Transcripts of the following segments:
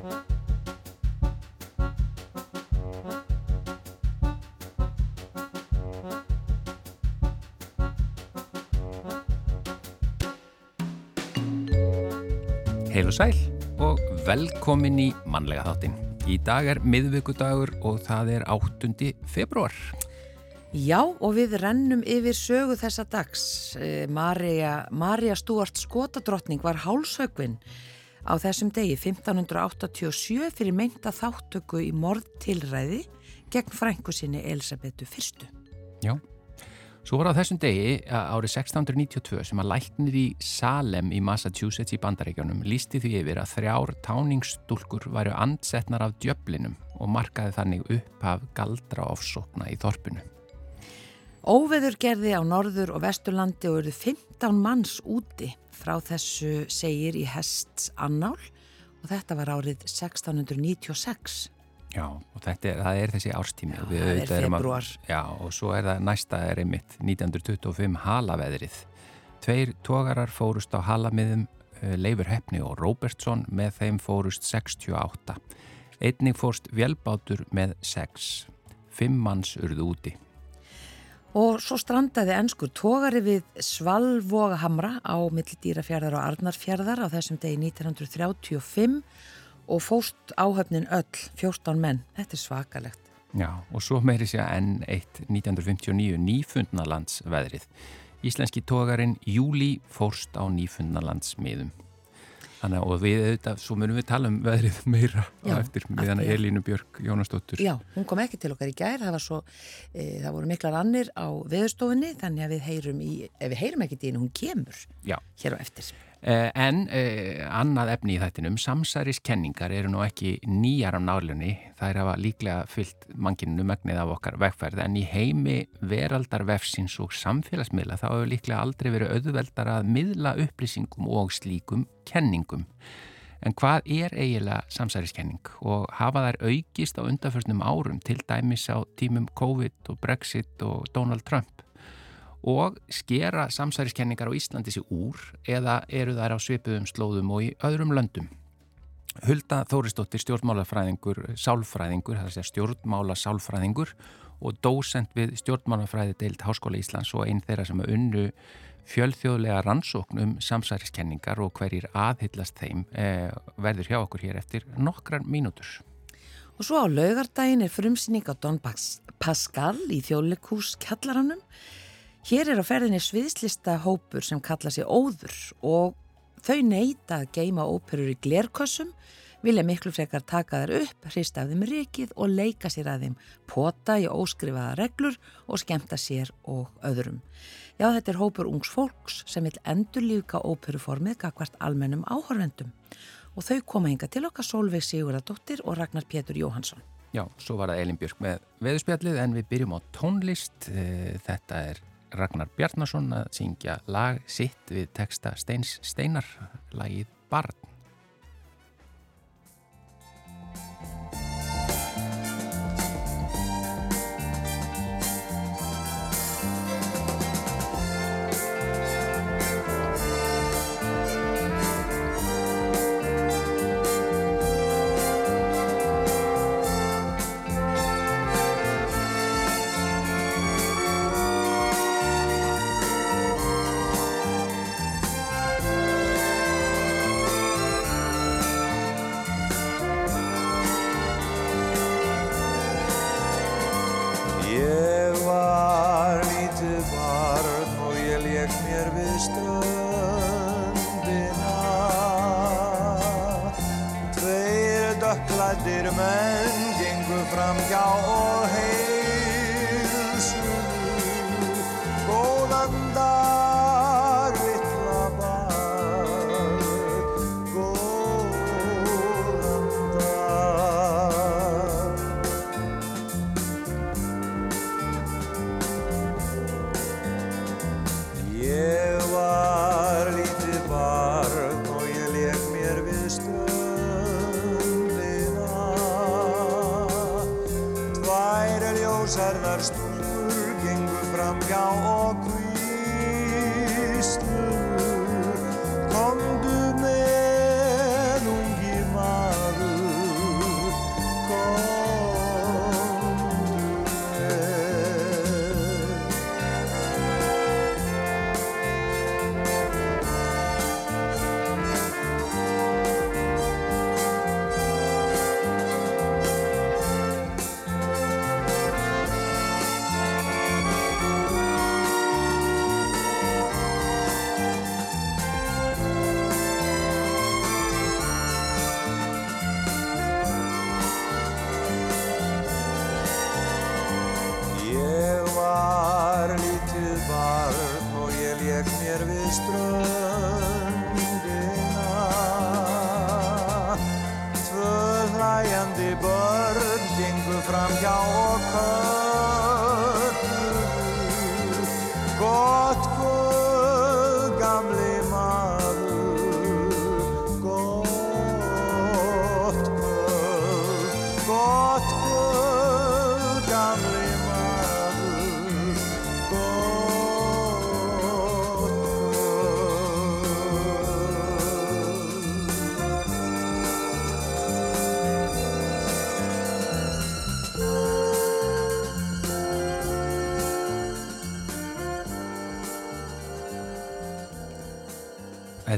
Heil og sæl og velkomin í mannlega þáttin. Í dag er miðvíkudagur og það er 8. februar. Já og við rennum yfir sögu þessa dags. Eh, Marja, Stúart Skotadrottning var hálsögvinn á þessum degi 1587 fyrir meinta þáttöku í morðtilræði gegn frængu sinni Elisabetu I. Já, svo var á þessum degi árið 1692 sem að læknir í Salem í Massachusetts í bandaríkjónum lísti því yfir að þrjár táningsstúlkur væru andsetnar af djöflinum og markaði þannig upp af galdra ofsókna í þorpinu. Óveður gerði á norður og vesturlandi og eruð 15 manns úti frá þessu segir í Hests annál og þetta var árið 1696. Já, og þetta er, er þessi árstími. Já, það er februar. Að, já, og svo er það næsta er einmitt 1925 halaveðrið. Tveir tógarar fórust á halamiðum eh, Leifur Heppni og Robertsson með þeim fórust 68. Einning fórst velbátur með 6. Fimm manns urðu úti. Og svo strandaði ennskur tógari við Svalvogahamra á Millidýrafjörðar og Arnarfjörðar á þessum degi 1935 og fóst áhöfnin öll, 14 menn. Þetta er svakalegt. Já, og svo meiri sér enn eitt 1959 nýfundnalandsveðrið. Íslenski tógarin Júli fórst á nýfundnalandsmiðum. Þannig að við auðvitað, svo munum við tala um veðrið meira Já, eftir meðan Elínu Björk Jónastóttur. Já, hún kom ekki til okkar í gær, það var svo, e, það voru miklar annir á veðurstofinni þannig að við heyrum í, ef við heyrum ekki í henni, hún kemur Já. hér á eftir. Eh, en eh, annað efni í þættinum, samsæriskenningar eru nú ekki nýjar á nálunni, það er að líklega fyllt manginu megnið af okkar vegferð en í heimi veraldarvefsins og samfélagsmiðla þá hefur líklega aldrei verið auðveldar að miðla upplýsingum og slíkum kenningum. En hvað er eiginlega samsæriskenning og hafa þær aukist á undanförnum árum til dæmis á tímum COVID og Brexit og Donald Trump? Og skera samsæriskenningar á Íslandi sér úr eða eru þær á svipuðum slóðum og í öðrum löndum. Hulda Þóristóttir, stjórnmálafræðingur, sálfræðingur, það er stjórnmála sálfræðingur og dósent við stjórnmálafræði deilt Háskóla Íslands og einn þeirra sem unnu fjölþjóðlega rannsókn um samsæriskenningar og hverjir aðhyllast þeim eh, verður hjá okkur hér eftir nokkrar mínútur. Og svo á laugardaginn er frumsýning á Don Pascal í þjóðleikús kjallaranum Hér er á ferðinni sviðslista hópur sem kalla sig óður og þau neyta að geima óperur í glerkossum, vilja miklu frekar taka þær upp, hrista af þeim rikið og leika sér að þeim, pota í óskrifaða reglur og skemta sér og öðrum. Já, þetta er hópur ungs fólks sem vil endur líka óperuformið kakvart almennum áhörvendum og þau koma hinga til okkar Solveig Sigurðardóttir og Ragnar Pétur Jóhansson. Já, svo var það Elin Björk með veðurspjallið en við byrjum á tónlist. Eh, þetta er Ragnar Bjarnason að syngja lag sitt við texta Steins Steinar, lagið Barn.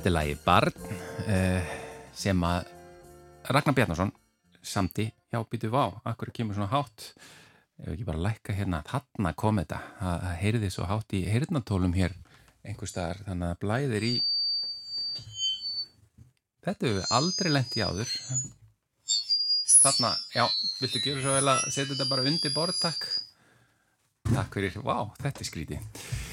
Þetta er lagi Barn uh, sem að Ragnar Bjarnason samti, já býtu vá, akkur kemur svona hátt? Ef ekki bara lækka hérna, þarna kom þetta? Það heyrði svo hátt í heyrnatólum hér einhver staðar, þannig að blæðir í Þetta hefur við aldrei lent í áður. Þarna, já, viltu gera svo vel að setja þetta bara undir borð, takk. Takk fyrir, vá, þetta er skrítið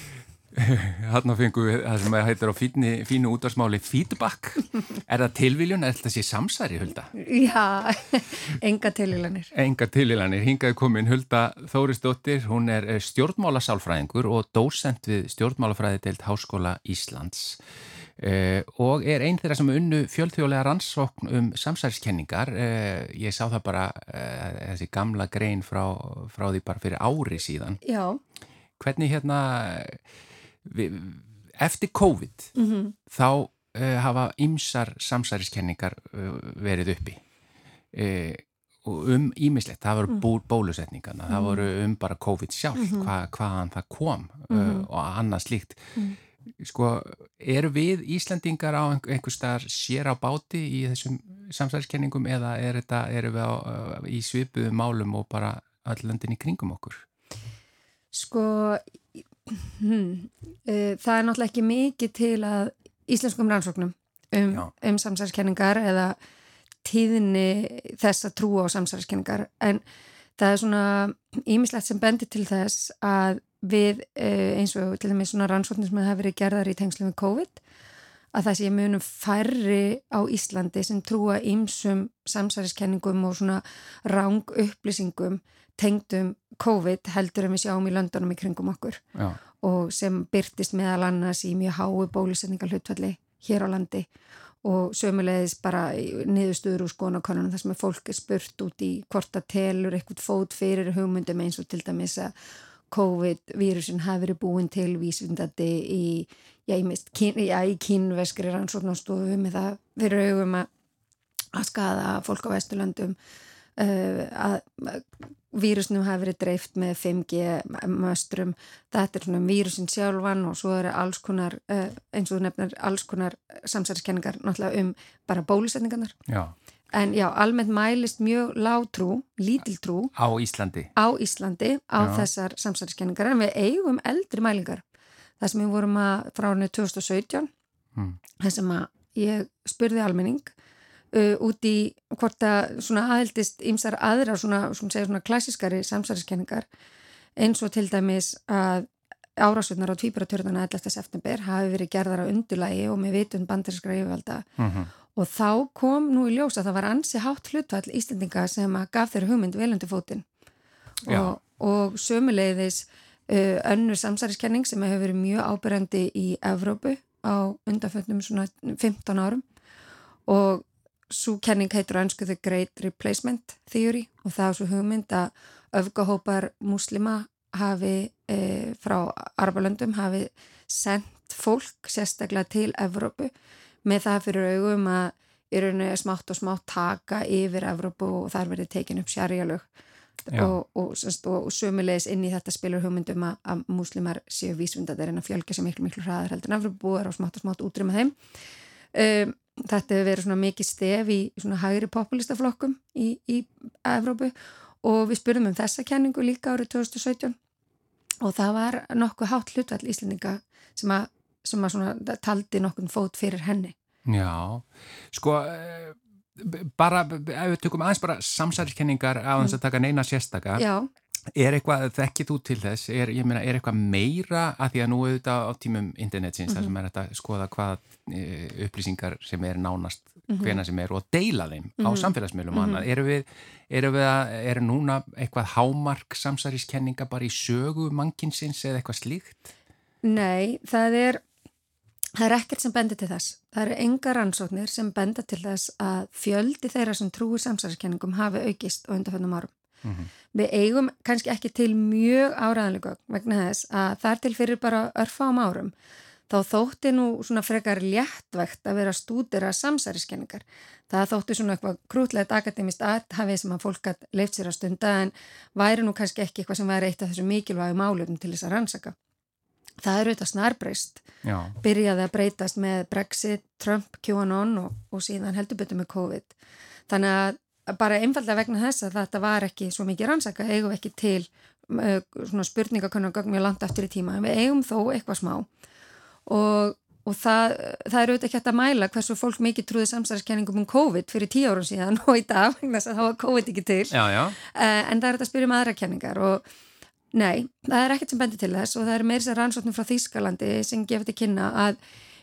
Þarna fengum við það sem heitir á fínu, fínu útvarsmáli feedback. Er það tilviljun eða þetta sé samsæri, Hulda? Já, enga tilílanir. Engar tilvilanir. Hingaði komin Hulda Þórisdóttir. Hún er eh, stjórnmálasálfræðingur og dósent við stjórnmálafræði deilt Háskóla Íslands. Uh, og er einn þeirra sem unnu fjöldþjóðlega rannsókn um samsæriskenningar. Uh, ég sá það bara, þessi gamla grein frá, frá því bara fyrir ári síðan. Já, hvernig hérna við, eftir COVID mhm, þá uh, hafa ymsar samsæriskenningar uh, verið uppi. Uh, um ímislegt, það voru bú, bólusetningarna það voru um bara COVID sjálf hva, hvaðan það kom uh, og annað slíkt. Sko, eru við Íslandingar á einhver, staðar sér á báti í þessum samsæriskenningum eða er þetta, eru við á, í svipuðu málum og bara öll löndin í kringum okkur? sko, hm, uh, það er náttúrulega ekki mikið til að íslenskum rannsóknum um, um samsæriskenningar eða tíðinni þess að trúa á samsæriskenningar en það er svona ímislegt sem bendir til þess að við uh, eins og til dæmis svona rannsóknir sem hafa verið gerðar í tengslu með COVID að það sé munum færri á Íslandi sem trúa ýmsum samsæriskenningum og svona ráng upplýsingum tengdum COVID heldur en við sjáum í löndunum í kringum okkur. Já, og sem byrtist meðal annars í mjög háu bólusetningar hlutfalli hér á landi og sömulegis bara niðurstuður úr skonakonunum þar sem er fólk er spurt út í hvort að telur eitthvað fót fyrir hugmyndum eins og til dæmis að COVID-vírusin hafi verið búin til vísvindandi í, já, í, mist, kín, já, í kínveskri rannsóknastofu með það fyrir augum að, að skada fólk á Vesturlöndum uh, að vírusnum hafi verið dreift með 5G möstrum. Þetta er svona vírusin sjálfan og svo eru alls konar, uh, eins og þú nefnir, alls konar samsæriskenningar náttúrulega um bara bólusetningarnar. já, En já, almennt mælist mjög látrú, lítiltrú á Íslandi á Íslandi á þessar samsæriskenningar en við eigum eldri mælingar. Það sem við vorum að frá árinu 2017 Mm. þess sem að ég spurði almenning uh, út í hvort að svona aðeldist ymsar aðra svona, svona, svona klassiskari samsæriskenningar eins og til dæmis að árásvöldnar á tvíburatörðuna 11. september hafi verið gerðar á undulagi og með vitund bandarinskra yfirvalda mm og þá kom nú í ljós að það var ansi hátt hlutfall Íslendinga sem að gaf þeirra hugmynd velundi fótinn Já. og, og sömuleiðis uh, önnur samsæriskenning sem hefur verið mjög ábyrjandi í Evrópu á undanfötnum svona 15 árum og svo kenning heitur önsku The Great Replacement Theory og það er svo hugmynd að öfgahópar muslima hafi e, frá Arabalöndum hafi sendt fólk sérstaklega til Evrópu með það fyrir augum að í rauninu smátt og smátt taka yfir Evrópu og þar verið tekin upp sjarjalög Já. Og, og, og, og sömulegis inn í þetta spilur hugmyndum að, að múslimar séu vísvindar en að fjölga sér miklu miklu hraðar heldur en Evrópubúar og smátt og smátt útrýma þeim. Um, þetta hefur verið svona mikið stef í svona hægri populistaflokkum í, í Evrópu og við spurðum um þessa kenningu líka árið 2017 og það var nokkuð hátt hlutvall íslendinga sem að, sem að svona taldi nokkuð fót fyrir henni. Já, sko bara, ef við tökum aðeins bara samsæriskenningar á þess að taka neina sérstaka Já, Er eitthvað, þekkið þú til þess, er, ég meina, er eitthvað meira að því að nú auðvitað á tímum internetsins, mm -hmm. þar sem er þetta að skoða hvað e, upplýsingar sem er nánast mm -hmm. hvena sem er og deila þeim mm -hmm. á mhm. samfélagsmiðlum og annað. Eru við, eru við að, eru núna eitthvað hámark samsæriskenninga bara í sögu mannkinsins eða eitthvað slíkt? Nei, það er, það er ekkert sem bendir til þess. Það eru enga rannsóknir sem bendir til þess að fjöldi þeirra sem trúi samsæriskenningum hafi aukist á undarföndum árum. Mm -hmm. Við eigum kannski ekki til mjög áræðanlega vegna þess að það er til fyrir bara örfa ám árum. Þá þótti nú svona frekar léttvægt að vera stúdira samsæriskenningar. Það þótti svona eitthvað krútlegt akademist aðhafið sem að fólk að leift sér á stunda en væri nú kannski ekki eitthvað sem væri eitt af þessu mikilvægu málum til þess að rannsaka. Það eru þetta snarbreyst. Byrjaði að breytast með Brexit, Trump, QAnon og, og síðan heldur betur með COVID. Þannig að bara einfallega vegna þess að þetta var ekki svo mikið rannsaka, eigum ekki til uh, svona spurningakönnargögn mjög langt eftir í tíma, en við eigum þó eitthvað smá og, og það, það er auðvitað ekki hægt að mæla hversu fólk mikið trúði samsæðiskenningum um COVID fyrir tíu árum síðan og í dag, vegna þess að þá var COVID ekki til já, já. Uh, en það er þetta að spyrja um aðra kenningar og nei, það er ekkert sem bendir til þess og það er meirins að rannsóknum frá Þýskalandi sem gefur til kynna að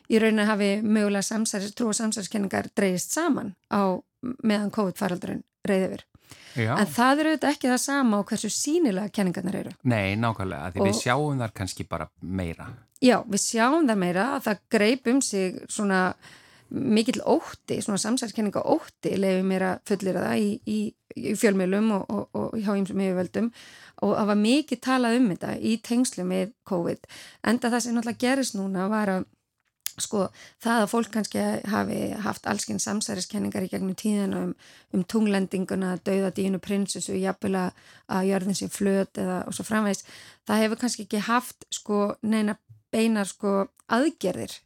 í rauninni hafi mögulega samsæðis, trú og samsæðiskenningar dreyist saman á meðan COVID-faraldurinn reyði yfir. Já. En það eru auðvitað ekki það sama á hversu sínilega kenningarnar eru. Nei, nákvæmlega, því og, við sjáum þar kannski bara meira. Já, við sjáum þar meira að það greip um sig svona mikill ótti, svona samsælskenninga ótti leiði mér að fullira það í, í, í fjölmjölum og, og, og hjá ímsum yfirvöldum og það var mikið talað um þetta í tengslu með COVID. Enda það sem náttúrulega gerist núna var að sko það að fólk kannski hafi haft allskinn samsæriskenningar í gegnum tíðina um, um tunglendinguna, dauðadínu, prinsessu, jafnvel að jörðin sé flöt eða og svo framvegs, það hefur kannski ekki haft sko neina beinar sko aðgerðir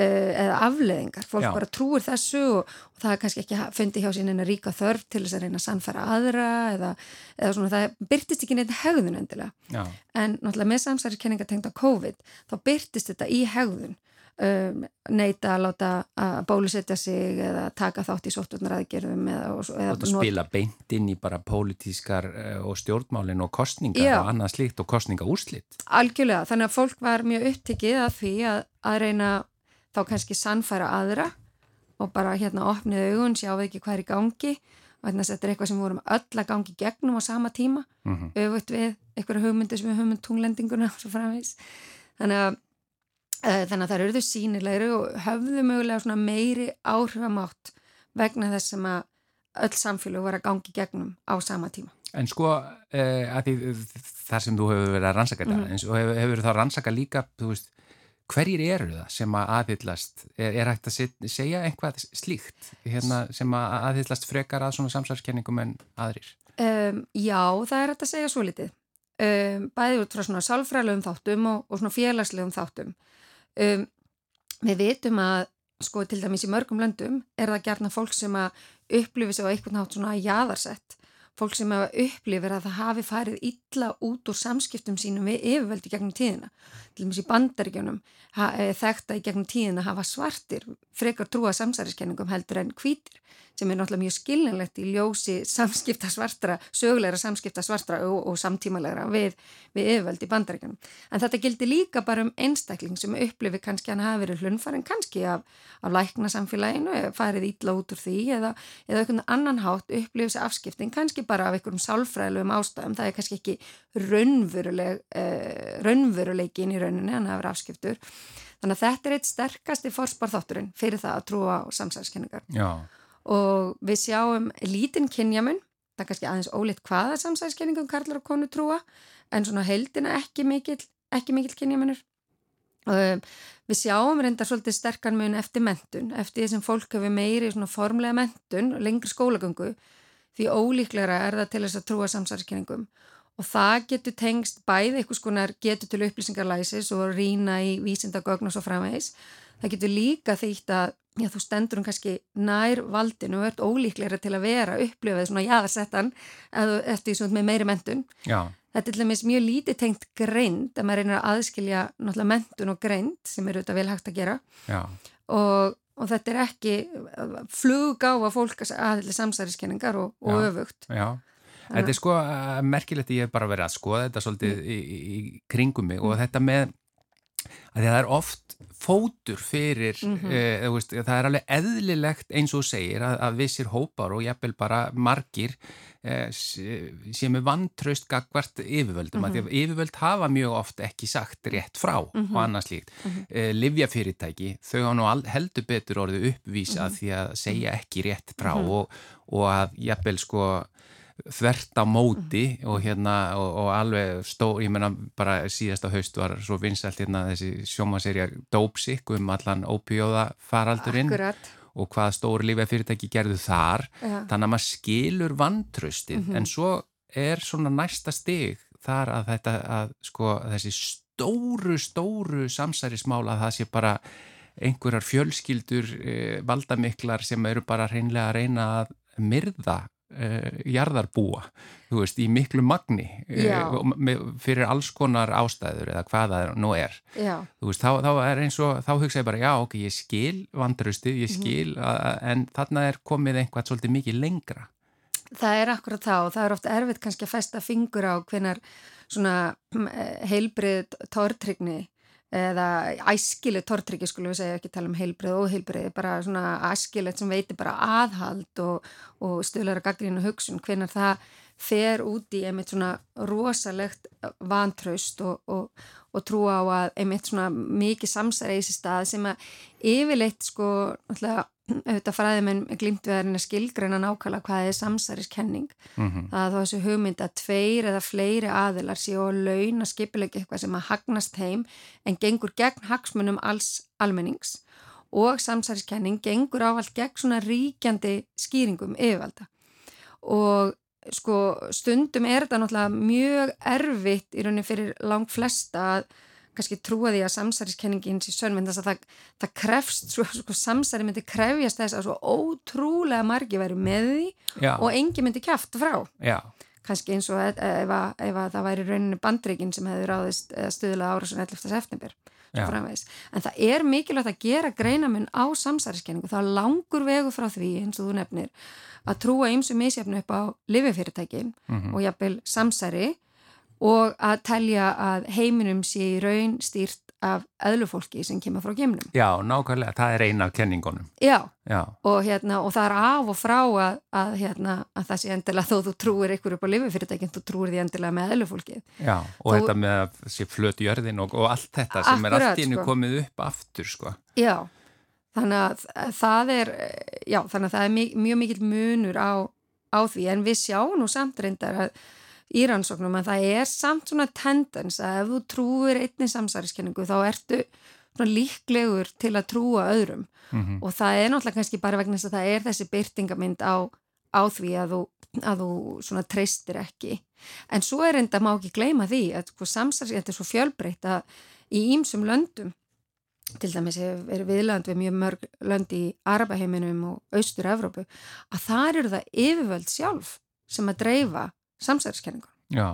eða afleðingar, fólk Já. bara trúir þessu og, og það er kannski ekki fundið hjá sín en að ríka þörf til þess að reyna að sannfæra aðra eða, eða svona það byrtist ekki neitt hegðun endilega, Já. en náttúrulega með samsæriskenningar tengt á COVID, þá byrtist þetta í hegðun um, neyta að láta að bólusetja sig eða taka þátt í sóttunaraðgerðum eða, eða not... spila beint inn í bara pólitískar uh, og stjórnmálin og kostningar Já. og annað slíkt og kostningaúslitt Algjörlega, þannig að fólk var mjög upptikið að því að, að reyna þá kannski sannfæra aðra og bara hérna opnið augun, sjáu ekki hvað er í gangi og að þetta er eitthvað sem við vorum öll að gangi gegnum á sama tíma mm -hmm. auðvitað við einhverju hugmyndu sem við hugmynd tunglendinguna þannig að Eh, þannig að það eru þau sínilegri og höfðu mögulega meiri áhrifamátt vegna þess sem að öll samfélag var að gangi gegnum á sama tíma. En sko, eh, því, þar sem þú hefur verið að rannsaka þetta, mm -hmm. en svo hefur, hefur það rannsaka líka, þú veist, hverjir eru það sem að aðhyllast, er, er hægt að segja einhvað slíkt hérna, sem að aðhyllast frekar að svona samsarskenningum en aðrir? Um, já, það er hægt að segja svo litið. Um, bæði út frá svona sálfræðlegum þáttum og, og svona félagslegum þáttum. Um, við vitum að sko til dæmis í mörgum löndum er það gerna fólk sem að upplifi sig á einhvern nátt svona jáðarsett fólk sem hafa upplifir að það hafi farið illa út úr samskiptum sínum við yfirvöldi gegnum tíðina. Til dæmis í bandaríkjunum eh, þekta í gegnum tíðina hafa svartir frekar trúa samsæriskenningum heldur en hvítir sem er náttúrulega mjög skiljanlegt í ljósi samskipta svartra, sögulegra samskipta svartra og, og samtímalegra við, við yfirvöldi í bandaríkjunum. En þetta gildi líka bara um einstakling sem upplifir kannski hann hafi verið hlunfaren kannski af, af lækna samfélaginu, farið illa út úr því eða, eða bara af einhverjum sálfræðilegum ástæðum, það er kannski ekki raunveruleg, uh, raunveruleikin í rauninni, hann verið afskiptur. Þannig að þetta er eitt sterkasti fórsparþátturinn fyrir það að trúa á samsæðiskenningar. Já. Og við sjáum lítinn kynjamun, það er kannski aðeins ólitt hvaða samsæðiskenningum karlar og konu trúa, en svona heldina ekki mikill, ekki mikill kynjamunur. Um, við sjáum reyndar svolítið sterkan mun eftir mentun, eftir því sem fólk hefur meiri formlega mentun, lengri skólagöngu því ólíklegra er það til þess að trúa samsarskenningum og það getur tengst bæði eitthvað skonar getur til upplýsingarlæsis og rína í vísindagögn og svo framvegis. Það getur líka þýtt að já, þú stendur um kannski nær valdinu og ert ólíklegra til að vera upplifað svona jáðarsettan eftir því með meiri mentun. Já. Þetta er til dæmis mjög lítið tengt greint að maður reynir að aðskilja náttúrulega mentun og greint sem eru auðvitað vel hægt að gera Já. og og þetta er ekki fluggáfa fólk aðeins samsæriskenningar og, og öfugt. Já, þetta er sko uh, merkilegt ég hef bara verið að skoða þetta svolítið mm. í, í kringum mig og þetta með að það er oft fótur fyrir mm -hmm. uh, veist, það er alveg eðlilegt eins og segir að, að vissir hópar og jafnvel bara margir uh, sem er vantraust gagvart yfirvöldum mm -hmm. að mhm. yfirvöld hafa mjög oft ekki sagt rétt frá mm -hmm. og annars líkt uh, eh, livjafyrirtæki, þau hafa nú heldur betur orðið uppvísa mhm. því að segja ekki rétt frá mhm. og, og að jafnvel sko þvert á móti mm. og hérna og, og alveg stó, ég menna bara síðasta haust var svo vinsalt hérna þessi sjómaserja Dópsik um allan ópíóða faraldurinn Akkurat. og hvað stóri lífið fyrirtæki gerðu þar ja. þannig að maður skilur vantröstið mm -hmm. en svo er svona næsta stig þar að þetta að sko þessi stóru stóru samsærismála að það sé bara einhverjar fjölskyldur eh, valdamiklar sem eru bara hreinlega að reyna að myrða jarðarbúa, þú veist, í miklu magni uh, fyrir alls konar ástæður eða hvaða nú er já. þú veist, þá, þá er eins og þá hugsa ég bara, já, ok, ég skil vandrustið, ég mhm. skil, mm -hmm. en þarna er komið einhvað svolítið mikið lengra Það er akkurat þá og það er ofta erfitt kannski að festa fingur á hvenar svona eh, heilbrið tórtrygni eða æskileg tortryggi skulum við segja ekki tala um heilbrið og heilbrið bara svona æskilegt sem veitir bara aðhald og, og stöðlar að gaggrínu hugsun. Hvernig það fer út í einmitt svona rosalegt vantraust og, og, og trú á að einmitt svona mikið samsæri í þessi stað sem að yfirleitt sko náttúrulega auðvitað fræðið með glimtveðarinn að skilgreina nákvæmlega hvað er samsæriskenning mm -hmm. það er þá þessu hugmynd að tveir eða fleiri aðilar séu að launa skipilegja eitthvað sem að hagnast heim en gengur gegn hagsmunum alls almennings og samsæriskenning gengur ávald gegn svona ríkjandi skýringum yfirvalda og sko stundum er þetta náttúrulega mjög erfitt í rauninni fyrir langt flesta að kannski trúa því að samsæriskenningin sé sönn, menn þess að það, það krefst, svo, sko, samsæri myndi krefjast þess að svo ótrúlega margi væri með því Já. og engi myndi kæft frá. Já. Kannski eins og ef, ef, að, ef að það væri rauninni bandreikin sem hefði ráðist stuðla ára svona 11. september. En það er mikilvægt að gera greinamun á samsæriskenningu. Er langur vegu frá því, eins og þú nefnir, að trúa ymsu misjafnu upp á lififyrirtækin mm -hmm. og jafnvel samsæri og að telja að heiminum sé í raun stýrt af öðlufólki sem kemur frá geimnum. Já, nákvæmlega, það er eina af kenningunum. Já, Já. Og, hérna, og það er af og frá að, að, hérna, að það sé endilega þó þú trúir ykkur upp á lififyrirtækinn, þú trúir því endilega með öðlufólkið. Já, og Þó, þetta með að sé flöt jörðin og, og allt þetta sem akkurat, er allt í hennu sko. komið upp aftur, sko. Já, þannig að það er, já, þannig að það er mjög, mjög mikil munur á, á því, en við sjáum nú samt reyndar að í rannsóknum að það er samt svona tendens að ef þú trúir einni samsæriskenningu þá ertu líklegur til að trúa öðrum mm -hmm. og það er náttúrulega kannski bara vegna þess að það er þessi byrtingamind á, á því að þú, að þú svona treystir ekki en svo er enda má ekki gleyma því að sko, samsæriskenningu er svo fjölbreytt að í ímsum löndum til dæmis er viðland við mjög mörg lönd í Arabaheiminum og Austur-Evrópu að þar eru það yfirvöld sjálf sem að dreifa samsæðiskenningu. Já.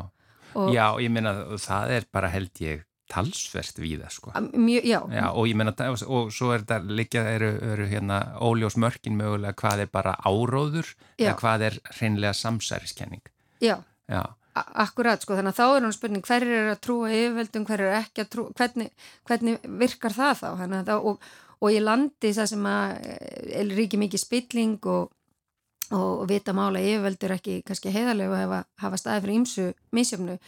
Já, ég meina það er bara held ég talsverst við það sko. Mjög, já. já. Og ég meina, og svo er þetta líka, eru, eru hérna óljós mörkin mögulega hvað er bara áróður já. eða hvað er hreinlega samsæðiskenning. Já. Já. Akkurat, sko, þannig að þá er hún spurning hver er að trúa yfirveldum, hver er ekki að trúa, hvernig, hvernig virkar það þá? Þannig að og, og ég landi það sem að eh, ríki mikið spilling og og vita mála yfirveldur ekki kannski heiðarlegu að hafa, hafa staði fyrir ímsu misjöfnu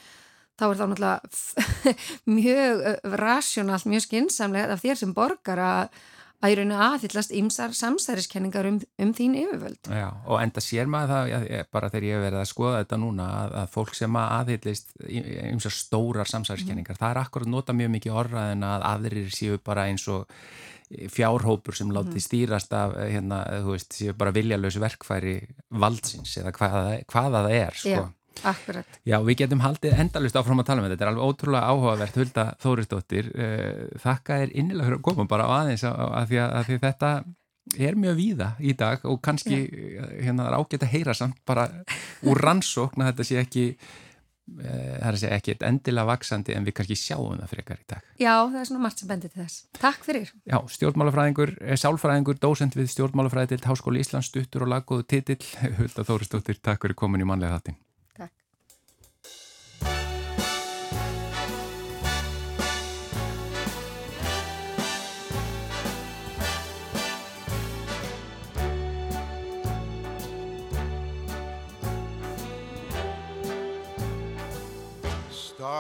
þá er þá náttúrulega mjög rasjónalt, mjög skinsamlega af þér sem borgar að að í rauninu aðhyllast ymsar samsæriskenningar um, um þín yfirvöld. Já, og enda sér maður það, já, bara þegar ég verið að skoða þetta núna, að, að fólk sem aðhyllist ymsar stórar samsæriskenningar, mm. það er akkurat nota mjög mikið orðað en að aðrir séu bara eins og fjárhópur sem láti mm. stýrast af eh, hérna, þú veist, séu bara viljalös verkfæri valdsins eða hvaða, hvaða það er, sko. Já, akkurat. Já, við getum haldið endalust áfram að tala með um þetta, þetta er alveg ótrúlega áhugavert, Hulda Þóristóttir, uh, þakka er innilega fyrir að koma bara á aðeins að, að, því að, þetta er mjög víða í dag og kannski yeah. hérna er ágætt að heyra samt bara úr rannsókn að þetta sé ekki Eh, það er að segja ekki endilega vaksandi en við kannski sjáum það frekar í dag. Já, það er svona margt sem bendir til þess. Takk fyrir. Já, stjórnmálafræðingur, eh, sálfræðingur, dósend við stjórnmálafræði til Háskóli Íslands, stuttur og laggóðu titill, Hulda Þóristóttir, takk fyrir komin í manlega þattin.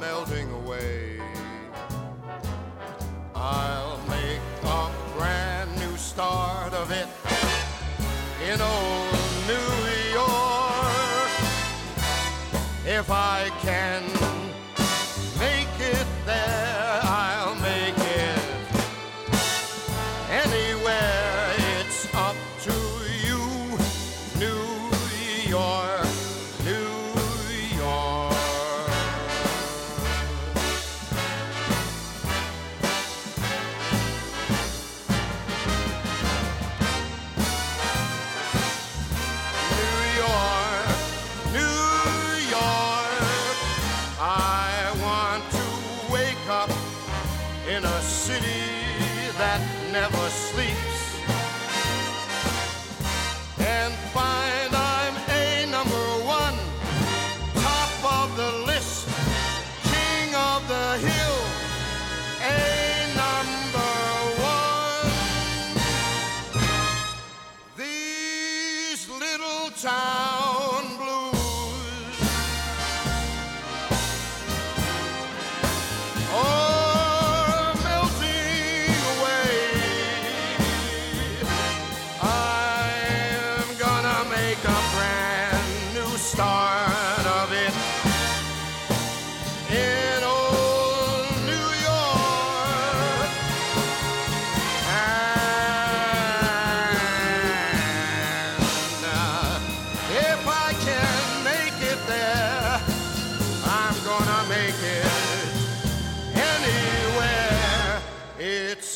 melting away. I'll make a brand new start of it in old New York if I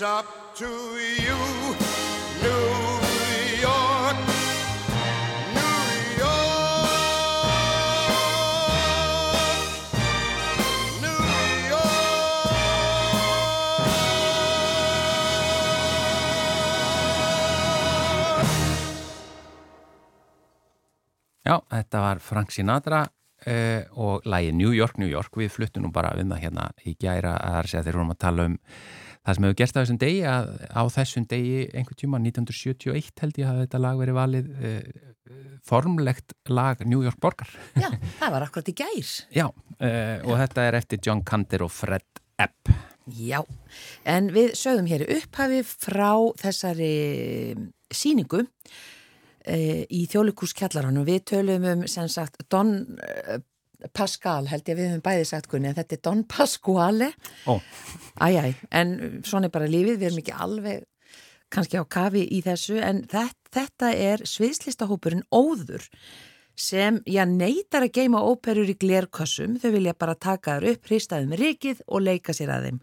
It's up to you, New York. New York. New York. Já, þetta var Frank Sinatra uh, og lægi New York, New York. Við fluttum nú bara að vinna hérna í gæra að það er að við erum að tala um það sem hefur gerst á þessum degi að á þessum degi einhvern tíma 1971 held ég að þetta lag verið valið uh, formlegt lag New York borgar. Já, það var akkurat í gær. Já, uh, og þetta er eftir John Kander og Fred Epp. Já, en við sögum hér upphafi frá þessari síningu e, í þjólikúskjallaranum. Við tölum um sem sagt Don e, Pascal, held ég við höfum bæði sagt kunni, en þetta er Don Pasquale. Æjæ, en svona er bara lífið, við erum ekki alveg kannski á kafi í þessu, en þetta, þetta er sviðslistahópurinn Óður sem, já, neytar að geima óperur í glerkössum, þau vilja bara taka þar upp, hristaði með rikið og leika sér að þeim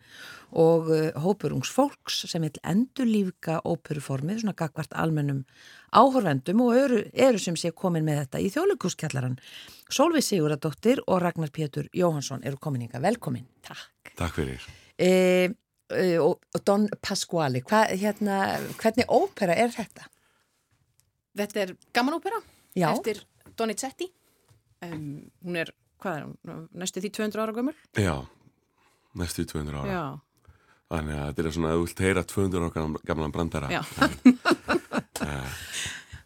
og uh, hópur ungs fólks sem vil endurlífka óperuformið, svona gagvart almennum áhorfendum og eru, eru sem sé komin með þetta í þjóðleikuskjallaran. Solveig Siguradóttir og Ragnar Pétur Jóhansson eru komin yngar. Velkomin. Takk. Takk fyrir. E, e, og, Don Pasquale, hva, hérna, hvernig ópera er þetta? Þetta er gaman ópera Já. eftir Donizetti. Um, hún er, hvað er hún, næstu því 200 ára gömul? Já, næstu í 200 ára. Já. Þannig að þetta er svona að þú vilt heyra 200 ára gamlan- brandara. Já.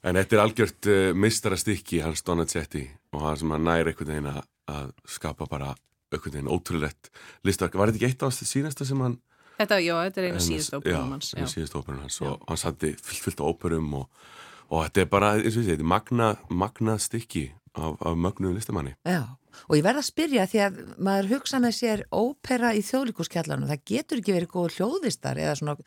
En þetta er algjört uh, mistarastykki hans Donizetti og hann sem hann nær einhvern veginn að, að skapa bara einhvern veginn ótrúlegt listverk. Var þetta ekki eitt af þessu síðasta sem hann Þetta, já, þetta er eina en- síðust óperum hans. Já, eina Já. síðust óperum hans og hann satti fyllt, fyllt á óperum og, og þetta er bara, eins og ég segi, þetta er magna, magna stykki af, af mögnuðum listamanni. Já, og ég verð að spyrja því að maður hugsa með sér ópera í þjóðlíkuskjallarnu, það getur ekki verið góður hljóðvistar eða svona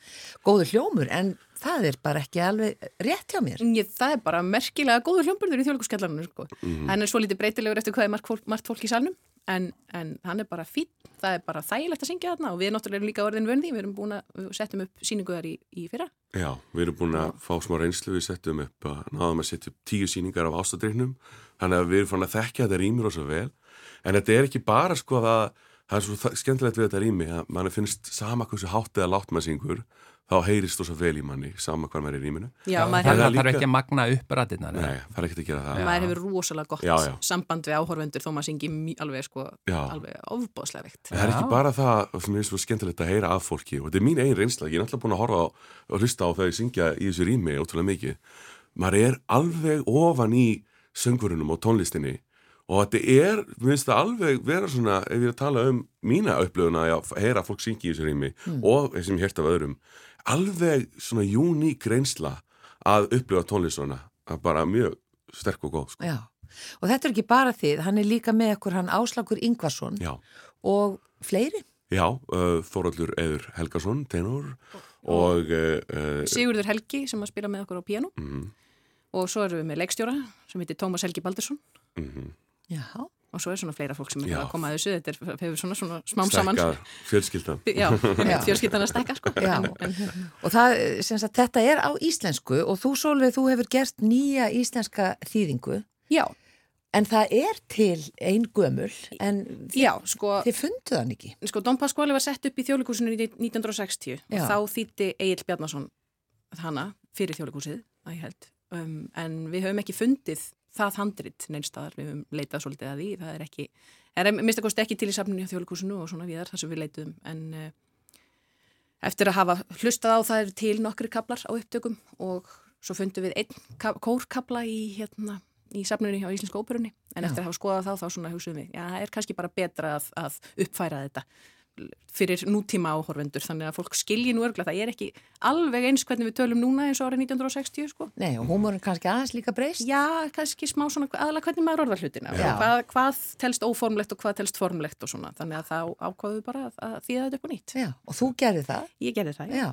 góður hljómur en það er bara ekki alveg rétt hjá mér. Ég, það er bara merkilega góður hljómburður í þjóðleikusskjallarinu sko. Mhm. hann er svo lítið breytilegur eftir hvað er margt fólk, margt fólk í salnum en, en hann er bara fín, það er bara þægilegt að syngja þarna og við náttúrulega erum líka orðin vönði við erum búin að, við settum upp síningu þar í, í fyrra Já, við erum búin að fá smá reynslu, við settum upp að náðum að setja upp tíu síningar af ástadreiknum, þannig að við erum fann að þekkja þetta rýmur og svo vel, en þetta er ekki bara sko að það er svo skemmtilegt við þetta rými að mann finnst sama hversu hátt eða látt maður syngur, þá heyrist þú svo vel í manni, sama hvað maður er í rýminu. Já, það þarf líka- ekki að magna upp rættina. Nei, það er ekkert að gera það. maður hefur rosalega gott Já, já. samband við áhorfendur þó maður syngi alveg sko, alveg ofbóðslega veikt Það er ekki bara það sem er svo skemmtilegt að heyra af fólki og þetta er mín einn reynsla, ég er náttúrulega búin að horfa og hlusta á þau syngja í þessu rými ótrúlega mikið. Maður er alveg ofan í söngurunum og tónlistinni og þetta er, mér finnst það alveg vera svona, ef ég er að tala um mína upplöfuna að heyra fólk syngja í þessu rými og þessum hérta af öðrum, alveg svona uník reynsla að upplifa tónlist svona, að bara mjög sterk og góð, sko. Já, og þetta er ekki bara þið, hann er líka með okkur hann Áslagur Ingvarsson Já. og fleiri. Já, uh, Þóraldur Eður Helgason, tenor og uh, uh, Sigurður Helgi sem að spila með okkur á piano mm, og svo erum við með leikstjóra sem heitir Tómas Helgi Baldursson. Mm, Já, og svo er svona fleira fólk sem er að koma að þessu. Þetta er, hefur svona, svona smám saman. fjölskyldan. Já, Já. fjölskyldan að stekka sko. Og það, sem sagt, þetta er á íslensku og þú Sólveig, þú hefur gert nýja íslenska þýðingu. Já, en það er til ein gömul en þið, já, sko þið fundu þann ekki. sko Don Pasquale var sett upp í þjóðleikúsinu í 1960 Já. og þá þýtti Egil Bjarnason hana fyrir þjóðleikúsið að ég held um, en við höfum ekki fundið það handrit neinstadar, við höfum leitað svolítið að því. Það er ekki, er að mista kosti ekki til í safninu á þjóðleikúsinu og svona viðar þar sem við leituðum. En uh, eftir að hafa hlustað á það er til nokkri kaplar á upptökum og svo fundum við einn ka- kórkapla í hérna í safnunni á Íslensku óperunni. En Já. eftir að hafa skoðað þá þá svona hugsaðum við, já, það er kannski bara betra að, að uppfæra þetta fyrir nútíma áhorfendur þannig að fólk skilji nú örgla það er ekki alveg eins hvernig við tölum núna eins og árið 1960 sko. Nei, og húmórin kannski aðeins líka breyst. Já, kannski smá svona aðalega hvernig maður orðar hlutina og hvað, hvað telst óformlegt og hvað telst formlegt og svona þannig að þá ákváðum við bara að, að þýða þetta upp á nýtt. Já, og þú gerði það. Ég gerði það, já.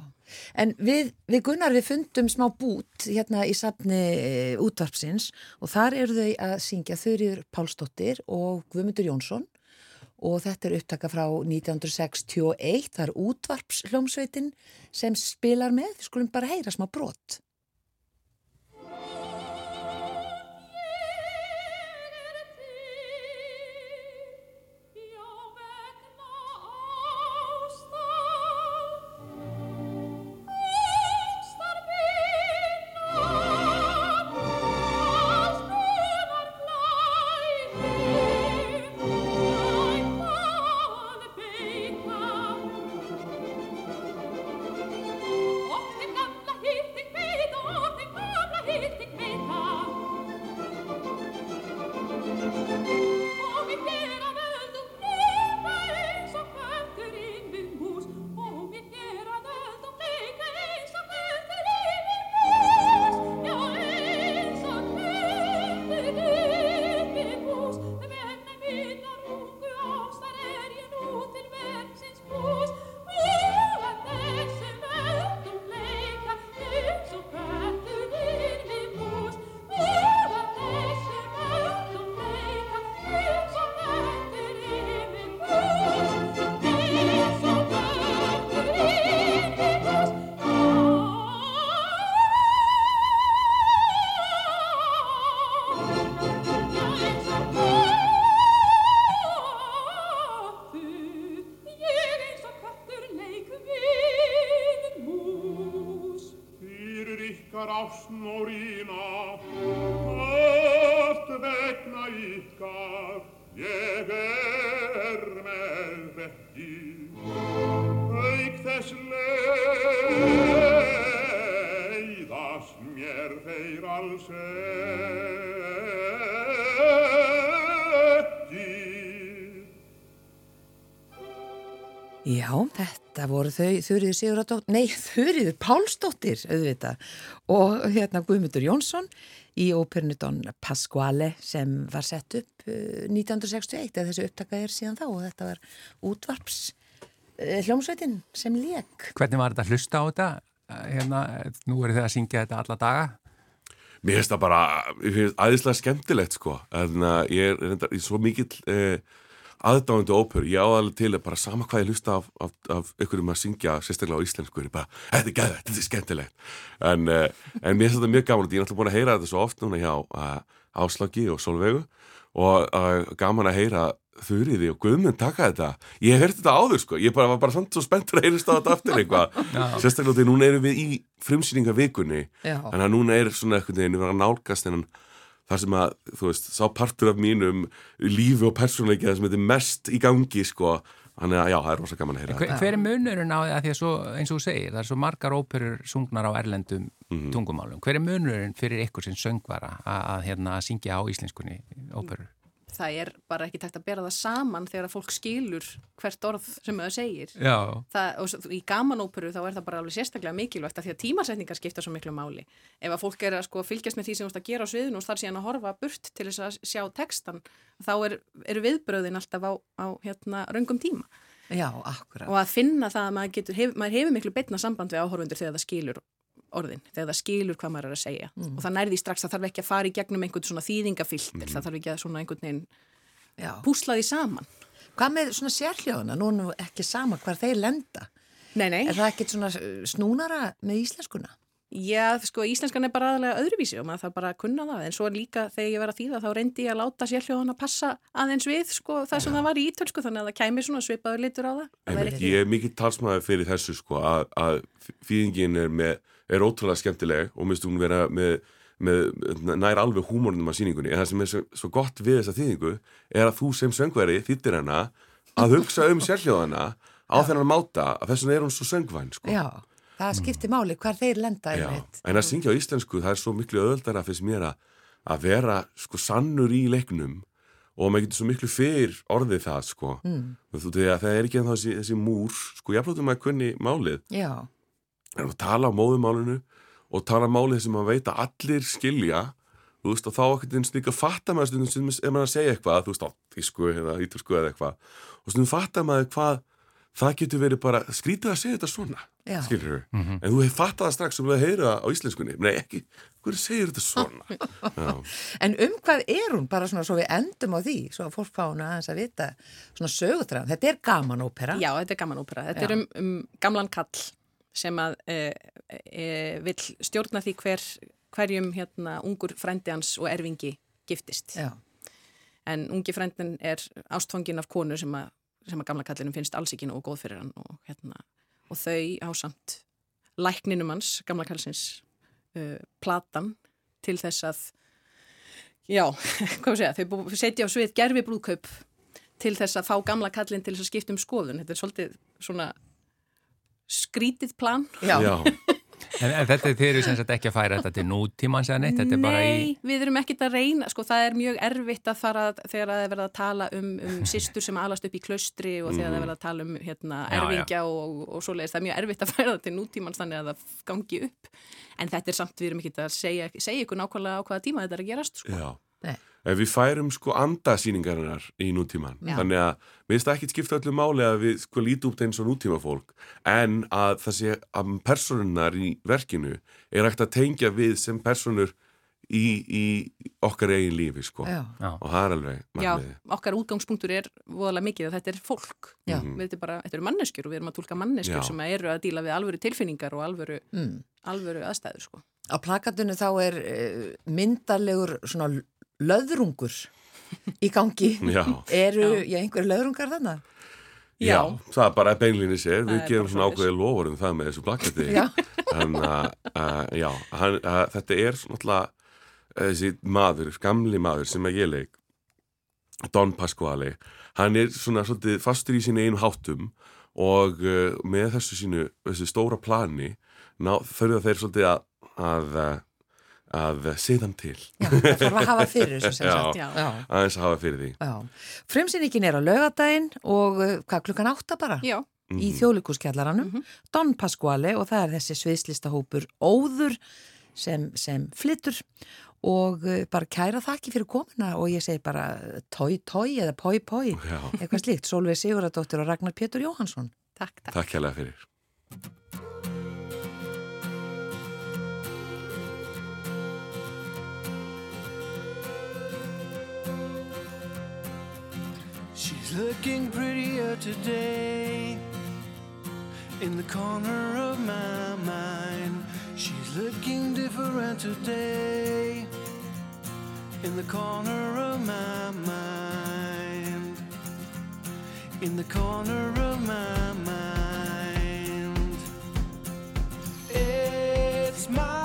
En við, við Gunnar við fundum smá bút hérna í safni e, útvarpsins og þar eru þau að syngja Þurriður Pálsdóttir og Guðmundur Jónsson og þetta er upptaka frá 1961, það er útvarpshljómsveitin sem spilar með, við skulum bara heyra smá brot. Ásnórína, öft vegna ykkar, ég er með vekki. Auk þess leiðast mér þeir alls ekki. Já, þetta voru þau Þurriður Siguradóttir, nei Þurriður Pálsdóttir auðvitað og hérna Guðmundur Jónsson í óperinu Don Pasquale sem var sett upp uh, 1961 eða þessu upptaka er síðan þá og þetta var útvarps uh, hljómsveitin sem lék. Hvernig var þetta að hlusta á þetta? Hérna, nú eru þið að syngja þetta alla daga. Mér finnst það bara, ég finnst aðeinslega skemmtilegt sko, en uh, ég er reyndar í svo mikill uh, aðdáðandi óperu, ég áðalega til að bara sama hvað ég hlusta af, af, af ykkurum að syngja sérstaklega á íslensku, er bara, þetta er gæðið, þetta er skemmtilegt. En, uh, en mér finnst þetta mjög gaman, ég er alltaf búin að heyra þetta svo oft núna hjá uh, Áslagi og Solveigu og uh, gaman að heyra þurriði og guðmund taka þetta. Ég hef hert þetta áður sko, ég bara, var bara samt svo spenntur að heyrist á þetta aftur eitthvað. Sérstaklega því núna erum við í frumsýningavikunni að núna er svona eitthvað við erum að nálgast þennan þar sem að, þú veist, sá partur af mínum lífi og persónleika sem þetta er mest í gangi sko þannig að já, það er rosa gaman að heyra Hver, hver er munurinn á því að því að svo, eins og þú segir, það er svo margar óperur sungnar á erlendum tungumálum. Hver er munurinn fyrir ykkur sem söngvara að, að, hérna, að syngja á íslenskunni óperur? Það er bara ekki takt að bera það saman þegar að fólk skilur hvert orð sem það segir. Já. Það, og svo- í gamanóperu þá er það bara alveg sérstaklega mikilvægt að því að tímasetningar skipta svo miklu máli. Ef að fólk er að sko fylgjast með því sem þú ert að gera á sviðinu og þar síðan að horfa burt til þess að sjá textan, þá er, eru viðbröðin alltaf á, á hérna, röngum tíma. Já. Og að finna það að maður, getur, hef, maður hefur miklu betna samband við áhorfundur þegar það skilur orðin, þegar það skilur hvað maður er að segja. Og það nærði strax, það þarf ekki að fara í gegnum einhvern svona þýðingafilter, það þarf ekki að svona einhvern veginn Já. púsla því saman. Hvað með svona sérhljóðuna? Nú er nú ekki sama hvar þeir lenda. Nei, nei. Er það ekkit svona snúnara með íslenskuna? Já, sko, íslenskan er bara aðalega öðruvísi og maður þarf bara að kunna það, en svo líka þegar ég var að þýða þá reyndi ég að láta sérhljóðan að passa aðeins við, sko, það sem það var í ítölsku þannig að það kæmi svona svipaður litur á það. Einmitt, ég er mikið talsmaður fyrir þessu sko að, að fýðingin er, með, er ótrúlega skemmtileg og minnst hún vera með, með nær alveg húmórnum af síningunni en það sem er svo, svo gott við þessa þýðingu er að þú sem söngveri þýttir hana að hugsa um sérhljóðana á þennan máta. Að þess vegna er hún svo söngvæn sko. Já, það skiptir máli hvar þeir lenda Já, en að syngja á íslensku það er svo miklu öðuldara fyrst mér að, að vera sko sannur í leiknum og maður getur svo miklu fyrr orðið það sko. Mm. þú veit að það er ekki ennþá þessi, þessi múr sko jafnveitum maður kunni málið. Já, en að tala á móðumálinu og tala málið sem maður veit að allir skilja þú veist og þá ekkert einn sník að fatta maður stundum stundum ef maður að segja eitthvað þú veist á tísku eða ítalsku eða eitthvað og stundum fatta maður hvað það getur verið bara skrítið að segja þetta svona Já. skilur en þú hefur fattað það strax sem þú heyra á íslenskunni. Nei ekki, hverju segir þetta svona? En um hvað er hún? Bara svona svo við endum á því, svo að fólk fána aðeins að vita svona sögutræðan, þetta er gaman ópera. Já, þetta er gaman ópera. Þetta Já. er um, um gamlan kall sem að e, e, vill stjórna því hver, hverjum hérna ungur frændi hans og erfingi giftist. Já, En ungi frændin er ástfangin af konu sem að, sem að gamla kallinum finnst alls ekki nógu góð fyrir hann og, hérna, og þau ásamt lækninum hans, gamla kallsins, uh, platan til þess að, já, hvað sé ég, þau setja á svið gerfi brúðkaup til þess að fá gamla kallin til þess að skipta um skoðun. Þetta er svolítið svona skrítið plan. já, Já. En, en þetta er þeir eru sem sagt ekki að færa þetta til nútímans eða neitt, þetta er bara í... Nei, við erum ekkert að reyna, sko það er mjög erfitt að fara þegar það er verið að tala um, um sýstur sem alast upp í klaustri og þegar það er verið að tala um hérna, Já, já. erfingja og, og svoleiðis, það er mjög erfitt að færa það til nútímans þannig að það gangi upp en þetta er samt, við erum ekkert að segja, segja ykkur nákvæmlega á hvaða tíma þetta er að gerast sko. Já. Nei. Ef við færum sko andasýningarinnar í nútíman, Já. þannig að finnst það ekkit skipta öllu máli að við sko lítum út eins og nútíma fólk, en að það sé að personunnar í verkinu er ekkert að tengja við sem personur í, í okkar eigin lífi sko. já. Og það er alveg Já, okkar útgangspunktur er voðalega mikið að þetta er fólk Já. við þetta, er bara, þetta eru manneskjur og við erum að tólka manneskjur Já. sem eru að díla við alvöru tilfinningar og alvöru, mm. alvöru aðstæður sko. Á plakatinu þá er uh, myndarlegur svona löðrungur í gangi. Já. Eru, já, einhver löðrungar þannig? Já, það er bara beinlinni sér, við er gerum svona ákveði lofurum það með þessu plakati. Já. Þannig að, já, hann, uh, þetta er náttúrulega uh, þessi maður, gamli maður sem að ég leik, Don Pasquale, hann er svona svolítið fastur í sínu einu háttum og uh, með þessu sínu, þessu stóra plani, ná, þurfa þeir svolítið að, að, uh, að siðan til, Já, það þarf að hafa fyrir þessu sem Já. sagt. Já. Já. aðeins að hafa fyrir því. Já. Frumsýningin er á laugadaginn og uh, hvað klukkan átta bara? Já, í þjóðlikúskjallaranum, Don Pasquale og það er þessi sviðslista hópur Óður sem, sem flyttur og uh, bara kæra þakki fyrir komuna og ég segi bara tói tói eða pói pói, Já. eitthvað slíkt, Solveig Siguradóttir og Ragnar Pétur Jóhansson. Takk, takk. Takk hérlega fyrir. Looking prettier today in the corner of my mind. She's looking different today in the corner of my mind. In the corner of my mind. It's my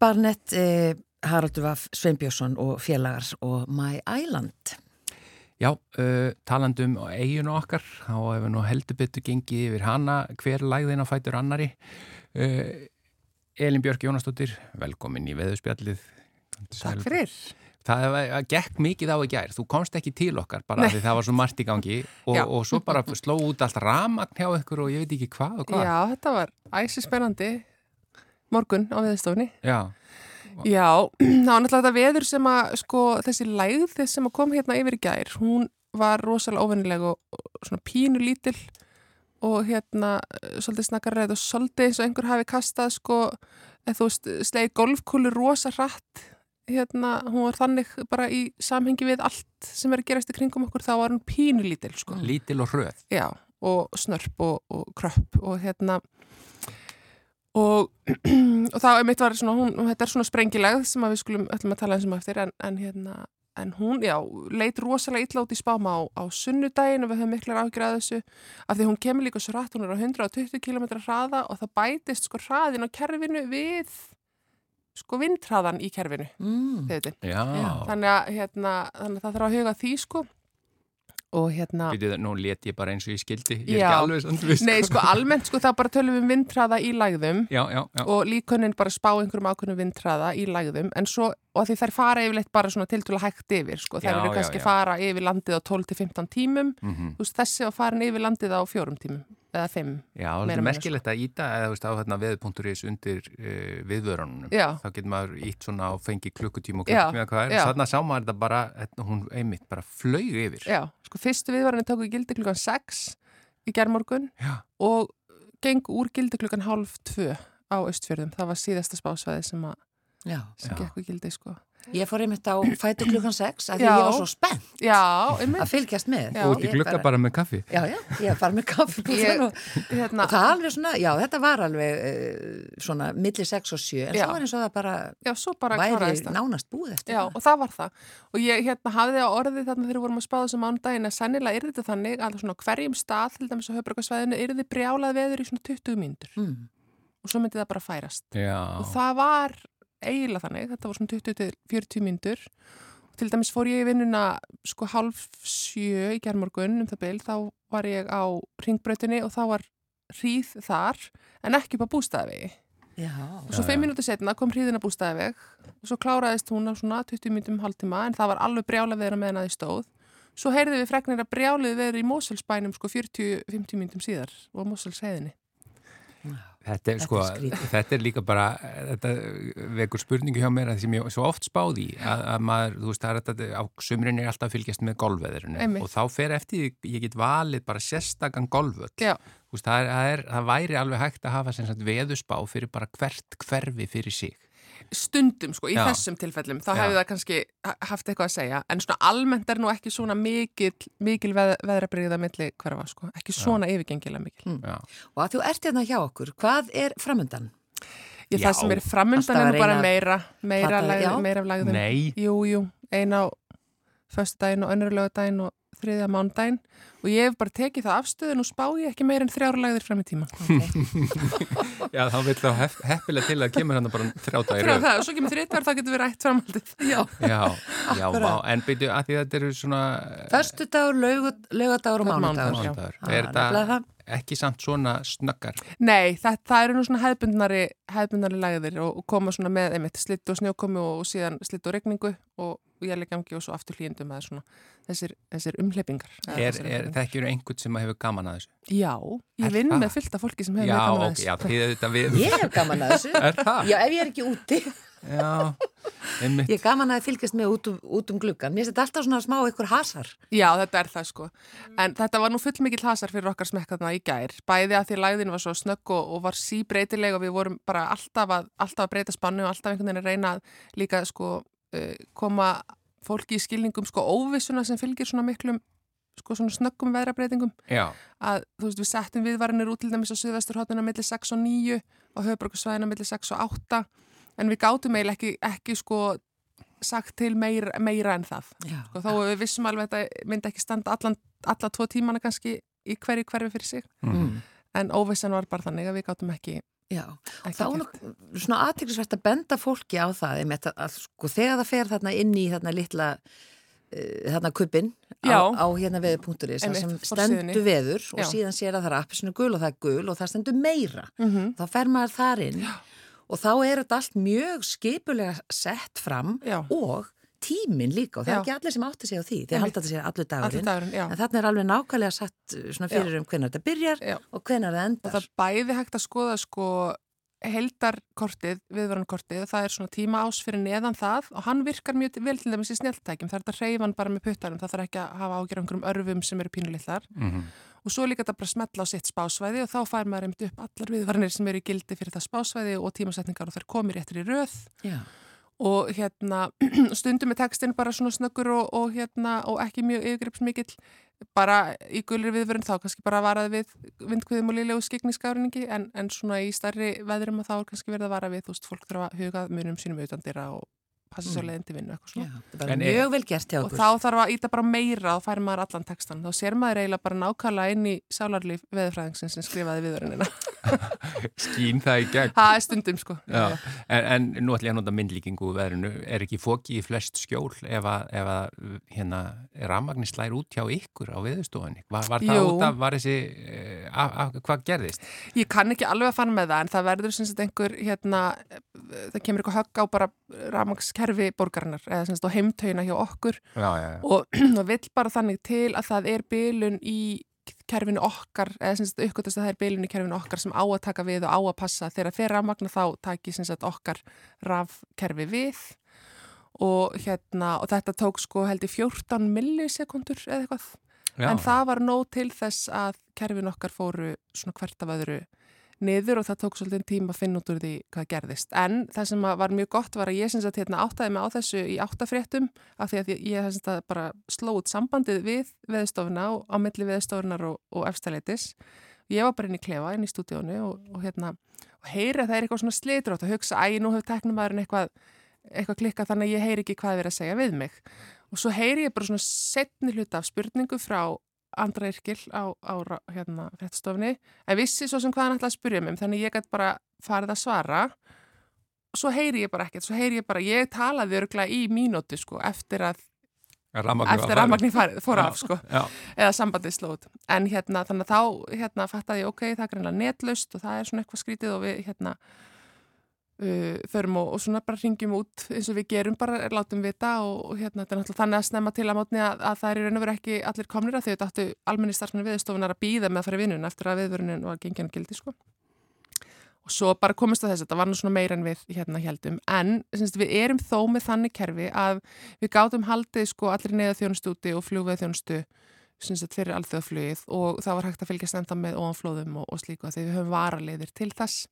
Barnett, eh, Haraldur Vaff Sveinbjörnsson og félagar og My Island. Já, uh, talandum á eiginu okkar, þá hefur nú heldur betur gengið yfir hana hver lagðin á fætur annari. Uh, Elin Björk Jónastóttir, velkomin í veðurspjallið. Takk fyrir. Það gekk mikið á í gær, þú komst ekki til okkar bara því það var svo margt í gangi og, og svo bara sló út allt ramagn hjá ykkur og ég veit ekki hvað og hvað. Já, þetta var æsi spennandi morgun á viðstofni. Já, Já, það var náttúrulega þetta veður sem að, sko, þessi lægð sem að kom hérna yfir í gær, hún var rosalega óvennileg og, svona pínu lítil og hérna svolítið snakkarræð og svolítið eins og einhver hafi kastað, sko, eða þú veist, slegið golfkúlu rosa hratt, hérna, hún var þannig bara í samhengi við allt sem er að gerast í kringum okkur, þá var hún pínu lítil, sko. lítil og hröð. Já, og snörp og, og kröpp og hérna og, og þá mitt var svona, hún, þetta er svona sprengilegð sem við skulum öllum að tala eins um eftir en, en hérna, en hún, já, leit rosalega illa út í spáma á, á sunnudaginn og við höfum miklar ágjur að þessu. Af því hún kemur líka svo rætt, hún er á 120 km hraða og það bætist sko hraðin á kerfinu við sko vindhraðan í kerfinu. Mm. þannig að, hérna, þannig að það þarf að huga því sko og hérna Býtu, nú let ég bara eins og ég skildi, ég er Já. ekki alveg viss. Nei, sko almennt sko þá bara tölum við um vindhraða í lægðum Já, já, já. og líkunnin bara spá einhverjum ákveðnum vindhraða í lægðum en svo, og því þær fara yfirleitt bara svona til hægt yfir, sko, þær eru kannski fara yfir landið á 12-15 tímum Mhm. þú veist, þessi á farin yfir landið á fjórum tímum eða fimm Já, það er og minna, merkilegt að íta eða þú veist á þarna veðpunkturis undir uh, viðvörunum. Já. Þá getur maður ítt svona á fengi klukkutíma og klukkutíma eða hvað er. já. Þarna sá maður þetta bara, hún einmitt bara flög yfir. Já, sko fyrstu viðvarinni tóku í gildi klukkan 6 í gerðmorgun og gengu úr gildi klukkan halv 2 á Östfjörðum. Það var síðasta spásvæði sem, að, Já. sem gekk í gildi, sko. Ég fór einmitt á fætu klukkan 6 af því ég var svo spennt Já, að fylgjast með. Já. Út í Ég glugga bara með kaffi. Já, já, ég var með kaffi Ég- og, Hérna, og það er alveg svona, já, þetta var alveg uh, svona milli 6 og 7 en Já. það var eins og það bara já, svo bara væri nánast búið eftir Já, það. og það var það. Og ég hérna hafði á orði þarna þegar við vorum að spáða þessum mánudaginn að sennilega yrði þetta þannig að svona hverjum stað, til dæmis á höfbrukarsvæðinu, yrði brjálað veður í svona 20 mínútur Mm. og svo myndi það bara færast. Já. og það var eiginlega þannig, þetta var svona 20-40 mínútur. Til dæmis fór ég í vinnuna sko half sjö í gerðmorgun um það byl, þá var ég á ringbrautinni og þá var hríð þar en ekki upp á bústæðavegi Já, og svo 5 mínútur setna kom hríðin á bústæðaveg og svo kláraðist hún á svona 20 mínútum hálftíma en það var alveg brjála veður meðan að því stóð. Svo heyrði við fregnir að brjálið veður í Moselsbænum sko 40-50 mínútum síðar og Moselsheiðinni Þetta er, Þetta sko, er þetta er líka bara, þetta vekur spurningu hjá mér að því sem ég svo oft spáði að, að maður, þú veist, það er þetta, á sumrin er alltaf að fylgjast með golfveðurinu og þá fer eftir, ég get valið bara sérstakann veist, það, það, væri alveg hægt að hafa sagt veðuspá fyrir bara hvert hverfi fyrir sig. Stundum sko, í Já. þessum tilfellum þá Já. hefur það kannski ha- haft eitthvað að segja en svona almennt er nú ekki svona mikil, mikil veð, veðrabriða milli hverfa sko, ekki svona yfirgengilega mikil Mm. Já. og að þú ert hérna hjá okkur, hvað er framöndan? ég, Já, það sem er framundan alltaf er bara meira meira, plata- lagð, já. meira af lagðum Nei, jú, jú, ein á föstudaginn og önnur lögadaginn og þriðja mándaginn og ég hef bara tekið það afstöðun og spá ég ekki meira en þrjára lagðir fram í tíma. Já, þá vil þá hef, heppilega til að kemur hann bara þrjáta í rauð. það, og svo kemur þriðvar þá getur við rætt framhaldið. Já, Já, já, vá, en byrju að því þetta eru svona... Föstudagur, laugu- laugardagur og Það er Er það. ekki samt svona snöggar? Nei, það, það eru nú svona hefðbundnari, hefðbundnari lagðir og, og koma svona með einmitt slitt og snjókomi og, og síðan slitt og regningu og jælegangi og svo aftur hlýjendum eða svona þessir, þessir Er, er, umhleypingar. þekkjur einhvern sem hefur gaman að þessu? Já, ég vinn með fullt af fólki sem hefur Já, gaman að ok, já, þessu. því þetta við... Ég hef gaman að þessu. Er það? Já, ef ég er ekki úti. Já, einmitt. Ég er gaman að fylgjast með út um, út um gluggan. Mér þetta alltaf svona smá ykkur hasar. Já, þetta er það sko. En þetta var nú fullmikill hasar fyrir okkar smekk þarna í gær. Bæði að því lagðin var svo snögg og, og var síbreytileg og við vorum bara alltaf að, alltaf að breyta spannu og alltaf einhvern veginn að reyna að líka sko koma fólki í skilningum sko óvissuna sem fylgir svona miklum sko svona snöggum veðrabreitingum Já, að þú veist við settum viðvarinir út til dæmis á Suðvesturhóttuna millir 6 og 9 og höfbrukarsvæðina millir 6 og 8 en við gátum eiginlega ekki, ekki sko sagt til meira, meira en það. Já. sko, þó að við vissum alveg að þetta myndi ekki standa allan, alla tvo tímana kannski í hverju hverfi fyrir sig. Mm. en óvissan var bara þannig að við gátum ekki, Já, ekki þá er svona aðtrygglisvert að benda fólki á það einmitt, að, að sko þegar það fer þarna inn í þarna litla uh, þarna kubbin á, Já. á hérna Einmitt, sem stendur veður og Já. síðan sér að það er appisinu gul og það er gul og það stendur meira mm þá fer maður þar inn og þá er þetta allt mjög skipulega sett fram Já. og tíminn líka og það Já. er ekki allir sem átti sig á því því Einmitt. halda þetta sér allur allir dagurinn dagurinn, já en þarna er alveg nákvæmlega satt uh, svona fyrir um hvernig þetta byrjar Já. og hvernig það og endar það er bæði hægt að skoða sko heldarkortið, viðvarankortið það er svona tíma ás fyrir neðan það og hann virkar mjög vel til dæmis í snjáltækjum það er þetta hreyfan bara með puttanum, það þarf ekki að hafa ágjör einhverjum örfum sem eru pínulillar mhm. og svo líka þetta bara smetla á sitt spásvæði og þá fær maður einmitt upp allar viðvaranir sem eru í gildi fyrir það spásvæði og tímasetningar og þær komir réttir í röð Já. Og hérna stundum er textin bara svona snöggur og, og hérna og ekki mjög yfirgripsmikill. Bara í gulri viðvörun þá kannski bara varaði við vindkviðum og lilegu skikningskárinningi en, en svona í starri veðrum að þá er kannski verið að vara við þú veist, fólk þarf að huga munum sínum utandira og passa svo Mm. leiðin til vinnu eitthvað Já, svona. bara En er- mjög vel gert hjá og okkur. þá þarf að íta bara meira og færi maður allan textan þá sér maður eiginlega bara nákvæmlega inn í sálarlíf veðurfræðingsins sem skrifaði viðvörunina skín það í gegn það er stundum sko en, en nú ætlum ég að nota myndlíkingu úr veðrinu, er ekki fóki í flest skjól ef að, hérna, rafmagni slær út hjá ykkur á veðustofunni? Var, var það Jú. út af, var þessi, eh, af, af, hvað gerðist? Ég kann ekki alveg að fann með það en það verður sem sagt einhver hérna, það kemur eitthvað högg á bara rafmagskerfi borgarinnar eða sem sagt á heimtauna hjá okkur Já, já, já. og það vill bara þannig til að það er bilun í kerfinu okkar eða sem sagt uppgötast að það er bilun í kerfinu okkar sem á að taka við og á að passa. Þegar þeir rafmagna þá taki sem sagt okkar rafkerfi við. Og hérna og þetta tók sko held í 14 millisekundur eða eitthvað. Já. en það var nóg til þess að kerfin okkar fóru svona hvert af öðru niður og það tók svolítið tíma að finna út úr því hvað gerðist. En það sem að var mjög gott var að ég syns að hérna, áttaði mig á þessu í áttafréttum af því að ég, ég syns að bara sló út sambandið við veðstofuna og á milli veðstofunar og, og efstæleitis. Ég var bara inn í klefa, inn í stúdíónu og, og hérna og heyri að það er eitthvað svona slitur átt að hugsa æ, nú hefur teknumæðurinn eitthvað, eitthvað klikkað þannig að ég heyri ekki hvað er verið að segja við mig. Og svo heyri ég bara svona setni hluta af spurningu frá Andra Yrkil á, á hérna, fréttastofni en vissi svo sem hvað hann ætlaði að spyrja mig um þannig ég gæti bara farið að svara. Svo heyri ég bara ekkert svo heyri ég bara, ég talaði örgla í mínútu sko, eftir að Rafmagni eftir að rafmagni farið- fór af sko. Já, eða sambandið slóð en hérna þannig að þá hérna fattaði ég ok, það er greinlega netlaust og það er svona eitthvað skrítið og við hérna uh, förum og, og svona bara ringjum út eins og við gerum bara, látum vita og, og hérna þetta er náttúrulega þannig að snemma til að mótni að, að það er í raun og veru ekki allir komnir að því þetta áttu almenni starfsmenn viðstofunar að býða með að fara í vinnun eftir að viðvörunin var gengjan gildi sko. Og svo bara komist að þess að þetta var nú svona meira en við hérna heldum en syns, við erum þó með þannig kerfi að við gátum haldið sko allir neða þjónustúti og flugveð þjónustu fyrir alþjóðaflugið og það var hægt að fylgjast enda með ofanflóðum og, og slíku að því við höfum varaliðir til þess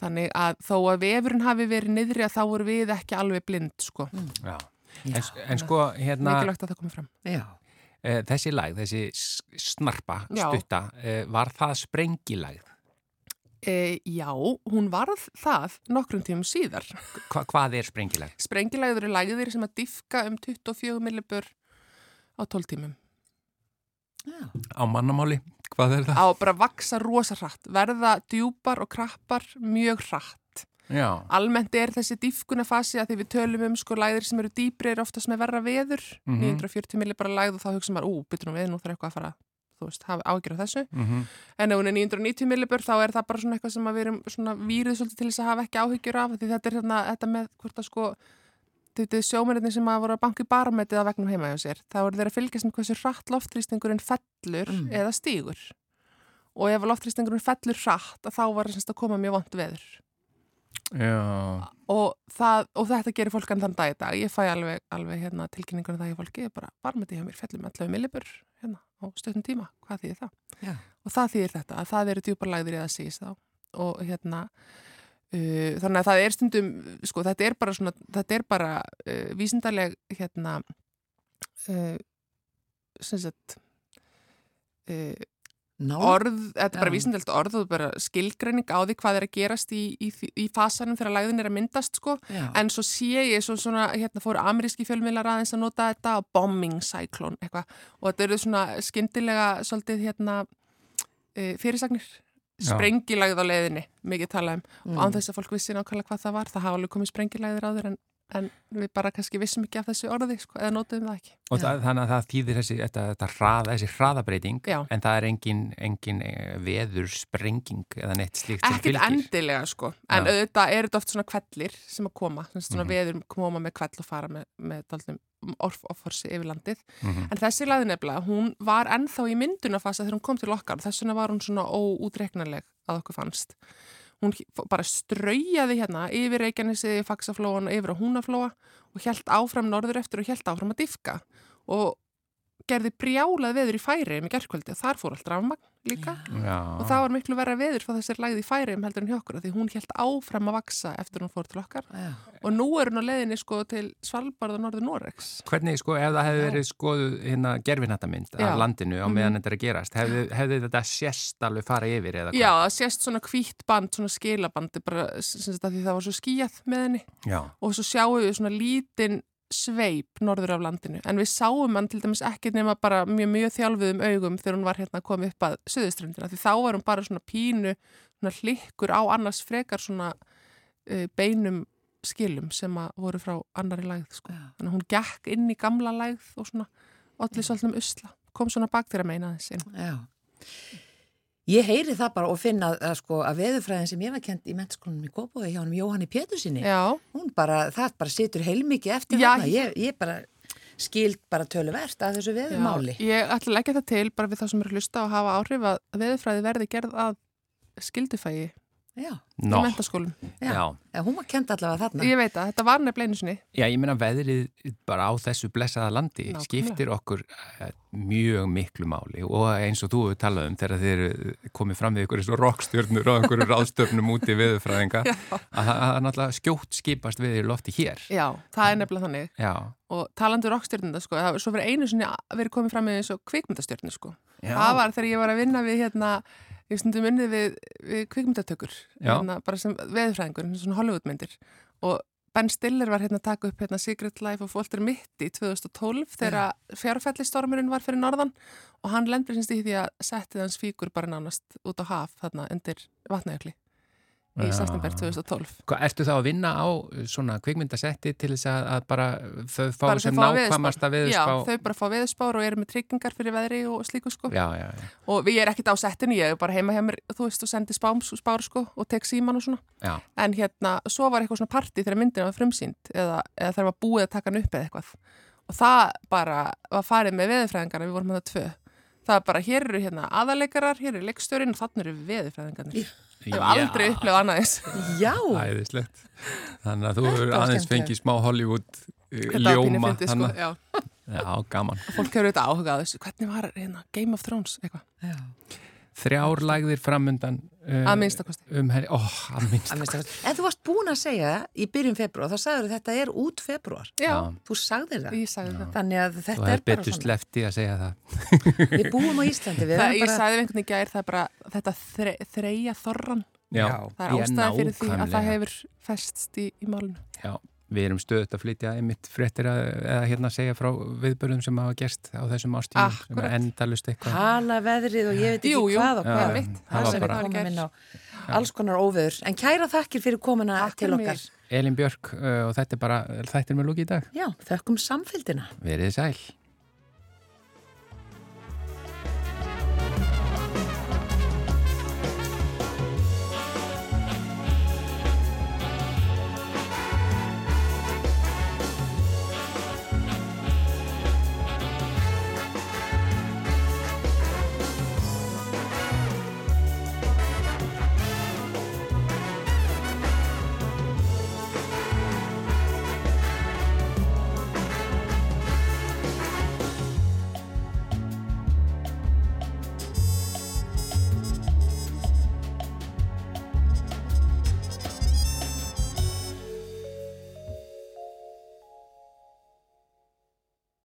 þannig að þó að vefurinn hafi verið niðri að þá voru við ekki alveg blind sko já. Já, En, en sko, hérna, mikilvægt að það komi fram Já, e, þessi lag, þessi snarpa, Já. stutta, e, var það sprengilag? e, Já, hún varð það nokkrum tímum síðar Hva, hvað er sprengilag? Sprengilæður eru lægðir sem að diffka um 24 millibur á 12 tímum já, Á mannamáli, hvað er það? á bara vaksa rosa hratt, verða djúpar og krappar mjög hratt. Já, Almennt er þessi dýfkunafasi að því við tölum um sko læðir sem eru dýpri er oftast með verra veður, Mhm. 940 milli bara læð og þá hugsa maður, ú, byttur nú við, nú þarf eitthvað að fara, þú veist, hafa ágjör á þessu. mm En ef hún er 990 millibur þá er það bara svona eitthvað sem að við erum svona výrið svolítið til þess að hafa ekki áhyggjur af því þetta er hérna, þetta með hvort að sko er sjómennir sem að voru að banka í barometið að vegnum heima hjá sér. Það voru þeir að fylgjast með hversu hratt loftrýstingurinn fellur Mm. eða stígur. Og ef loftrýstingurinn fellur hratt þá var semst að koma mjög vond veður. já, Og, það, og þetta gerir fólk enn þann dag í dag. Ég fæ alveg, alveg hérna, tilkynningunum það ég fólki, bara barometið hjá mér fellur með allaveg millibur hérna á stöðnum tíma. Hvað þýðir það? já. og það þýðir þetta, að það eru djúparlægðir eða síðist þá og hérna uh, þannig að það er stundum sko þetta er bara svona, þetta er bara uh, vísindarleg hérna uh, sem sagt Ná, orð, þetta er bara Já. vísindalegt orð og bara skilgreining á því hvað er að gerast í, í, í fasanum þegar lægðin er að myndast sko. Já, En svo sé ég svo svona, hérna fóru ameríski fjölmiðlar aðeins að nota þetta og bombing cyclone eitthvað. Og þetta eru svona skyndilega svolítið hérna fyrirsagnir, Já. sprengilagð á leiðinni, mikið talað um Mm. og án þess að fólk vissi nákvæmlega hvað það var, það hafa alveg komið sprengilagðir áður en, en við bara kannski vissum ekki af þessu orði sko, eða notuðum það ekki. og það, þannig að það þýðir þessi, þetta, þetta hraða, þessi hraðabreiting, Já. en það er engin, engin eh, veður sprenging eða neitt slíkt sem Ekkert fylgir. endilega sko, en Já. auðvitað er þetta oft svona kvellir sem að koma, svona, svona Mhm. veður koma með kvell og fara með, með daldum orforsi yfir landið Mhm. En þessi laði nefnilega, hún var ennþá í myndunafasa þegar hún kom til okkar og þess vegna var hún svona óútreiknanleg að okkur fannst. Hún bara straujaði hérna yfir Reykjanesi, Faxaflóan og yfir á Húnaflóa og hjælt áfram norður eftir og hjælt áfram að diffka og gerði brjálað veður í færiðum í gerðkvöldi og þar fór allt rafmagn líka Já. og það var miklu verra veður fyrir þessir lagði í færiðum heldur en hjá okkur því hún hjælt áfram að vaksa eftir hún fór til okkar já. og nú er hún á leiðinni sko til Svalbard og Norður Noregs. Hvernig, sko, ef það hefði verið skoðuð hérna gerfinhattamynd Já. af landinu á Mhm. meðan þetta er að gerast, hefði, hefði þetta sérst alveg farið yfir eða Já, það sést svona hvítt band, svona skilabandi bara því það var svo skíjað með henni Já. og svo sjáum við svona lítinn sveip norður af landinu en við sáum hann til dæmis ekki nema bara mjög, mjög þjálfuðum augum þegar hún var hérna komið upp að söðuströndina því þá var hún bara svona pínu svona hlikkur á annars frekar svona uh, beinum skilum sem að voru frá annari lægð sko. Já. þannig að hún gekk inn í gamla lægð og svona allir svolítið um usla kom svona bak þeirra meina þess inn Já. Ég heyri það bara og finna að, sko, að veðurfræðin sem ég var kent í mennskólanum í Góbói hjá hann Jóhanni Pétursinni, hún bara, það bara situr heilmikið eftir Já, hana. Ég, ég bara skild bara töluvert að þessu veðurmáli. Já, ég ætla að leggja það til bara við það sem eru hlusta og hafa áhrif að veðurfræði verði gerð að skildufægi Já, í Nó, mentaskólum. já. já. Já, hún var kent allavega þarna. Ég veit að þetta var nefnilega einu sinni. Já, ég meina veðrið bara á þessu blessaða landi Nákvæmlega. skiptir okkur eh, mjög miklu máli og eins og þú hefur talað um þegar eru komið fram við ykkur eins og rockstjörnur og einhverju ráðstöfnum úti viðurfræðinga að það er náttúrulega skjótt skipast við í lofti hér. Já, það er nefnilega þannig. Já, Og talandi rockstjörnunda, sko, það var svo fyrir einu sinni verið komið fram með eins og kvikmyndastjörnu, sko. Já. Það var þegar ég var að vinna við hérna, ég stundum unnið við, við kvikmyndatökur, hérna, bara sem veðurfræðingur, svona Hollywoodmyndir. Og Ben Stiller var hérna að taka upp hérna Secret Life of Walter Mitty 2012 þegar fjárfællistormurinn var fyrir norðan. Og hann lendur sinns í því að settið hans fíkur bara nánast út á haf þarna undir vatnajökli í september 2012. Hvað, ertu þá að vinna á svona kvikmyndasetti til þess að, að bara þau fá Bara sem nákvæmasta viðspá? Já, þau bara fá veðurspár og eru með tryggingar fyrir veðri og slíku sko. Já, já, já. Og ég er ekkit á settinu, ég er bara heima hjá mér, þú veist, og sendi spár sko og tek síman og svona. já. En hérna, svo var eitthvað svona party þegar myndin var frumsýnd eða, eða þegar var búið að taka hann upp eða eitthvað. Og það bara var farið með veðurfræðingarna, við vorum með það tvö. Það er bara, hér eru hérna aðaleikarar, hér eru leikstjórin og þannig eru veðurfræðingarnir. Ég hef aldrei upplefað annað þess. Já, Æðislegt. Þannig að þú hefur aðeins fengið smá Hollywood uh, Þetta var pínu ljóma. fyndið, sko, já. Já, gaman. Fólk hefur auðvitað áhugað þessu, hvernig var hérna, Game of Thrones eitthvað? já. Þrjár lægðir framundan Að minnstakosti. um herri, ó, að Að minnsta minnsta kosti. En þú varst búin að segja í byrjun februar, þá sagður þetta er út februar. Já, Þú sagðir það. ég sagði það. Þannig að Þú þetta er bara betur svona. slefti að segja það Við búum á Íslandi, við það erum ég bara... sagði við einhvern veginn í gær, það er bara þetta þre, þreja þorran. Já, Það er ég ástæða fyrir því að það hefur festst í, í málinu. Já, við erum stöðut að flytja einmitt fréttir að, eða hérna segja frá viðbörðum sem hafa gerst á þessum ástíðum sem er endalust eitthvað. Hala veðrið og ég veit ekki Jú, jú, hvað og hvað. já, það Það var sem við bara- komum inn á alls konar óveður. En kæra þakkir fyrir komuna Takk til okkar. Elin Björk uh, og þetta er bara þættir með lúki í dag. Já, þökkum samfélgina. Verið sæl